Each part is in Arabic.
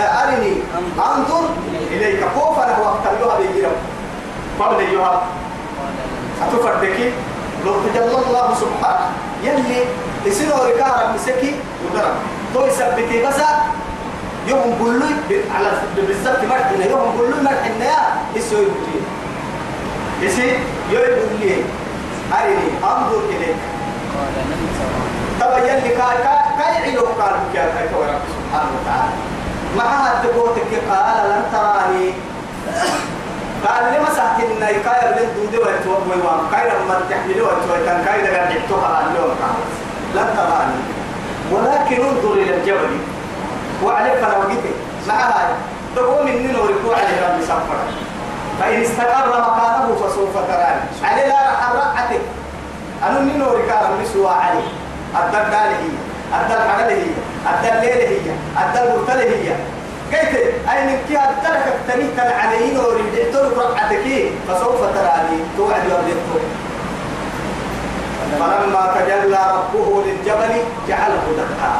أرني أنظر إليك. كوفا وقت اللغة بيجرم قبل يوها أتفردك لو تجلى الله سبحانه. يلي يصير ركارا مسكي ودرم تو يثبتي بس. يوم كله على بالضبط مرحنا يوم كله مرحنا يا يسوي بلي يسي يوم بلي أرني أنظر إليك. طبعا يلي كاي كاي علو قال كاي رب سبحانه وتعالى. معها تقوتك قال لن تراني. قال مسحت إن كاي من دودي ويتوب ويوام. كاي لما تحمله ويتوب كاي لقى نحتوها اليوم لن تراني ولكن انظر إلى الجبل. وعليك فانا وقيته معها. تقوم من نور عليه رب سفر. فإن استقر مكانه فسوف تراني. عليه لا راح رقعتك أنا من نور كان مسوا عليه الدل هي الدل حلال هي ليلة هي الدل مرتلة هي. قلت أين كي أدلك التنين كان عليه نور يدعتلك رقعتك فسوف تراني توعد يردتك فلما تجلى ربه للجبل جعله دكا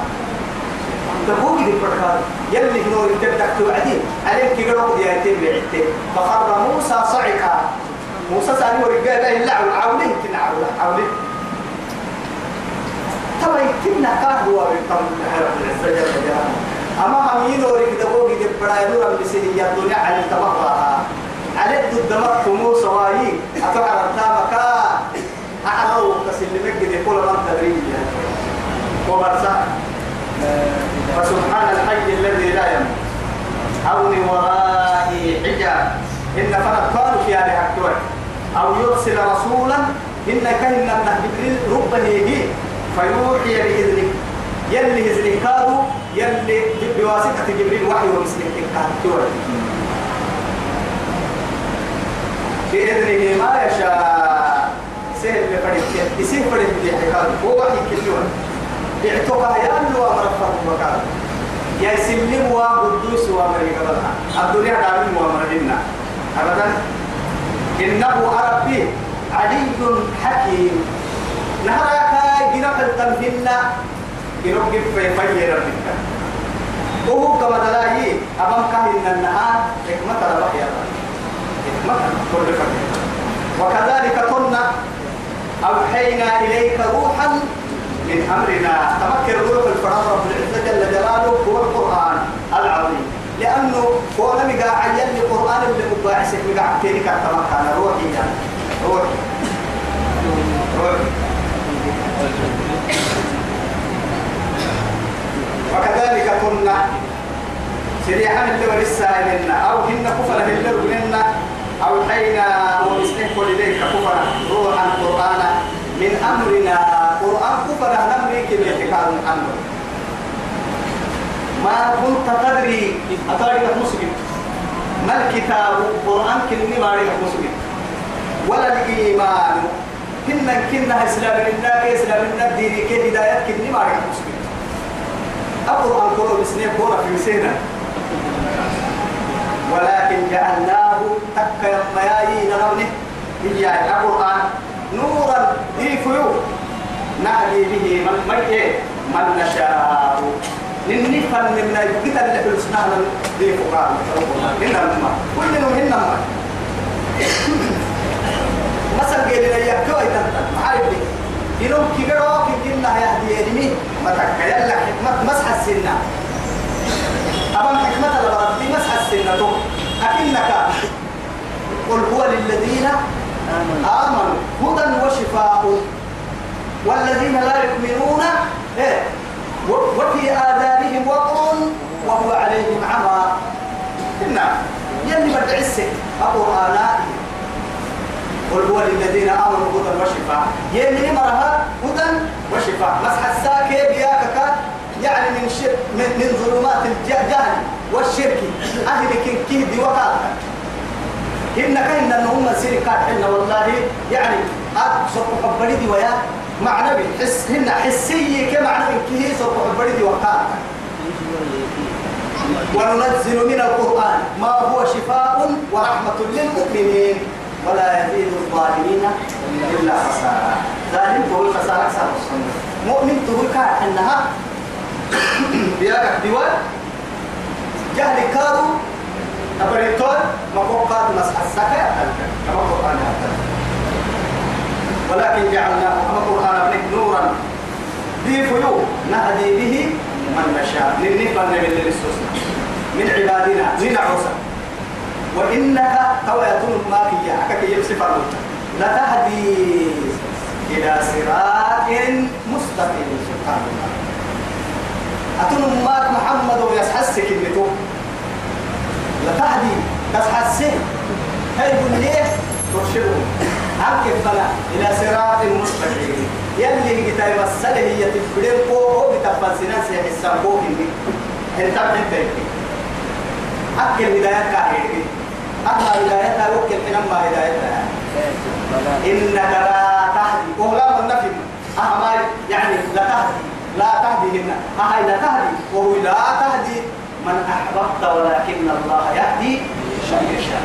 تقول لي بركات يلي نور تبدك توعدي. عليك قرب دياتين بعدتين فخر موسى صعقا. موسى سألي ورقا لا إلا عولين كنا عولين ترى يتمنى كاهو ويقام رب العزة جل أما هم ينوري دبوغي دبرا يدورا بسيدي الدنيا على التبقى على الدمك موسى وايي أتوقع التامكا أعرضوا كسلمك دي كل من تدريب وبرسا فسبحان الحي الذي لا يموت. أو من ورائي حجاب إن فرد قالوا في هذه أو يرسل رسولا. إن من جبريل ربه يجي فيوحي بإذنه يلي إذنه كادوا يلي بواسطة جبريل وحي ومسلك كادوا بإذنه ما يشاء. سهل بفريق يسيه فريق دي حكاد هو وحي كلون اعتقى يالو أمر فرق مكان يا سلم وقدوس وأمر قبلها الدنيا دارين وأمر إنا أبدا. إنه ربي علي حكيم. نهارك جنب التنفينا جنب جب في في ربك. وهو كما دلاهي أمام كهن النهار حكمة ربك يا رب. حكمة كل وكذلك كنا أوحينا إليك روحا من أمرنا. تمكن روح الفرار رب العزة جل جلاله هو القرآن العظيم. لأنه هو لم يقع عين القرآن اللي مباعث يقع تيني كان روحي يعني. روحي. روحي. وكذلك كنا سريعا اللي ولسه أو هن كفر اللي ربنا أوحينا ومسنح إليك كفر روحا قرآنا. من أمرنا قرآن كفر نمري كم يتكاد محمد ما كنت تدري أتاري مسلم ما الكتاب؟ قرآن كني ما مسلم ولا الإيمان. كنا كنا إسلام لله إسلام لله ديني كهداية كني ما ريك مسلم القرآن كله بسنين كورة في سنة ولكن جعلناه تكا يطمياي نرونه هي القرآن نورا يفيو نهدي به من ميت من نشاء. ننفن من الكتاب اللي في الاسنان دي فقران إنما. كل يوم إنما مثلا قال لي يا كوي عارف ينوم كبيرة في كنا يهدي يدمي ما تكيل حكمة مسح السنة. أمام حكمة في مسح السنة. أكنك قل هو للذين آمنوا هدى وشفاء. والذين لا يؤمنون إيه؟ وفي آذانهم وقر وهو عليهم عمى. إنا يلي بدع السك القرآن قل هو للذين آمنوا هدى وشفاء. يلي وشفاء مسح الساكي بياكك يعني من شرك من, من ظلمات الجهل والشرك. أهل كن دي وقالك إن كان إن هم سيركات حنا والله. يعني أب سوق حبريدي ويا معنى بحس هن حسية كمعنى كه سوق حبريدي وقالك وننزل من القرآن ما هو شفاء ورحمة للمؤمنين ولا يزيد الظالمين إلا خسارة. ظالم هو الخسارة أكثر مؤمن تقول كان أنها بياك ديوان جهل كادو أبريتون ما فوقات مسح السكة كما قرآن ولكن جعلناه كما قرآن نورا. بيفيو نهدي به من نشاء. للنفر من للسوسنا من عبادنا من عوسى وإنك تويتون ما كي حكك يمسف لتهدي إلى صراط مستقيم سبحان الله. أتون مات محمد ويسحسك النتو لتهدي تسحسك هاي بنيه ترشدهم عنك فلا إلى صراط مستقيم. يلي كتاب السنة هي تفكرين فوق بتفل سنان السنبوك إني أنت انت أكل هداية كاهيري أما هدايتها وكل حينما هدايتها إنك لا تهدي. ولا من نفي أما يعني لا تهدي لا تهدي هنا أهي لا تهدي وهو لا تهدي من أحببت ولكن الله يهدي من يشاء.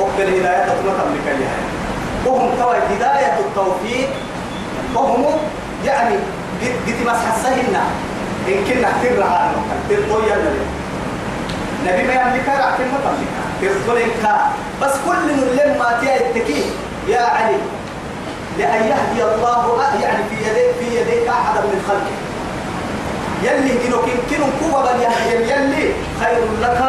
وقت الهداية تطلق لك إياها وهم توا هداية التوفيق. وهم يعني قد مسحسهن إن كنا ترها ترطويا نبي. ما يملك رأى كلمة تملك ترطويا بس كل من لما تأتكي يا علي لأن يهدي الله يعني في يديك في يديك أحد من خلقه. يلي كنو كنو كوبا يهدي يلي خير لك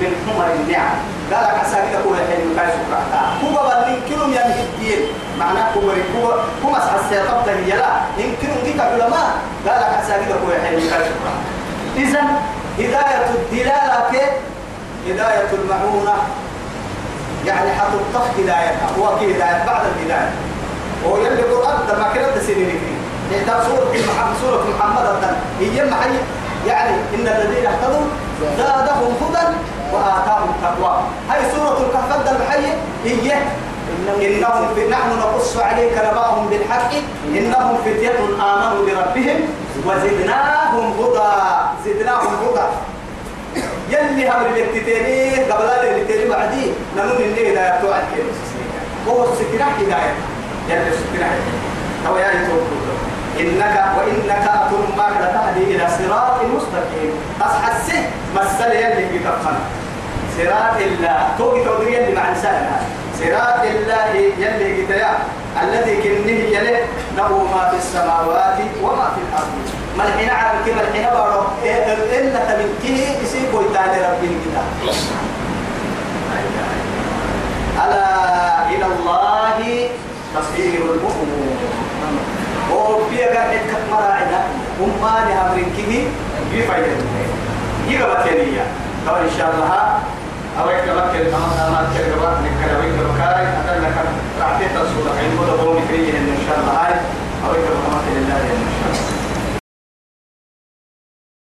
من حمر النعم. قال لك هو الحين كاي سكرة. كوبا بل كنو يهدي معناه كوبا كوبا كوما سحسي قبضة هي لا. إن كنو ديك علماء. قال لك هو الحين كاي سكرة. إذن هداية الدلالة هداية المعونة. يعني حتطخ هدايتها هو كي هداية بعد الهداية. هو يلي القرآن ده ما كانت سنين فيه إحدى سورة محمد سورة محمد الدن هي معي يعني إن الذين اهتدوا زادهم هدى وآتاهم تقوى. هاي سورة الكهف الحي هي. إنهم في نحن نقص عليك نبأهم بالحق. إنهم فتية آمنوا بربهم وزدناهم هدى. زدناهم هدى. يلي هم اللي قبل اللي بعدي. نمون اللي هداية وهو السكنة هداية. هو يعني توقف إنك وإنك أتم ما تهدي إلى صراط مستقيم. أصحسه مسألة يلي بتفهم صراط الله. توقي تودري يلي مع إنسان صراط الله يلي كتيا. الذي كنه يلي له ما في السماوات وما في الأرض. ما الحين عرب كما الحين بارو. إلا تبكيه يسيب ويتالي ربه كتاب ألا إلى الله تصير الأمور وفي قاعد كمراعنا وما لها مركه بفايدة يقبل كنية طبعا إن شاء الله. أو يكتبك كلمة ما تكتبك نكتبك بكاري أدلك رعتي تصور حين مدى بومي إن شاء الله. أو يكتبك لله إن شاء الله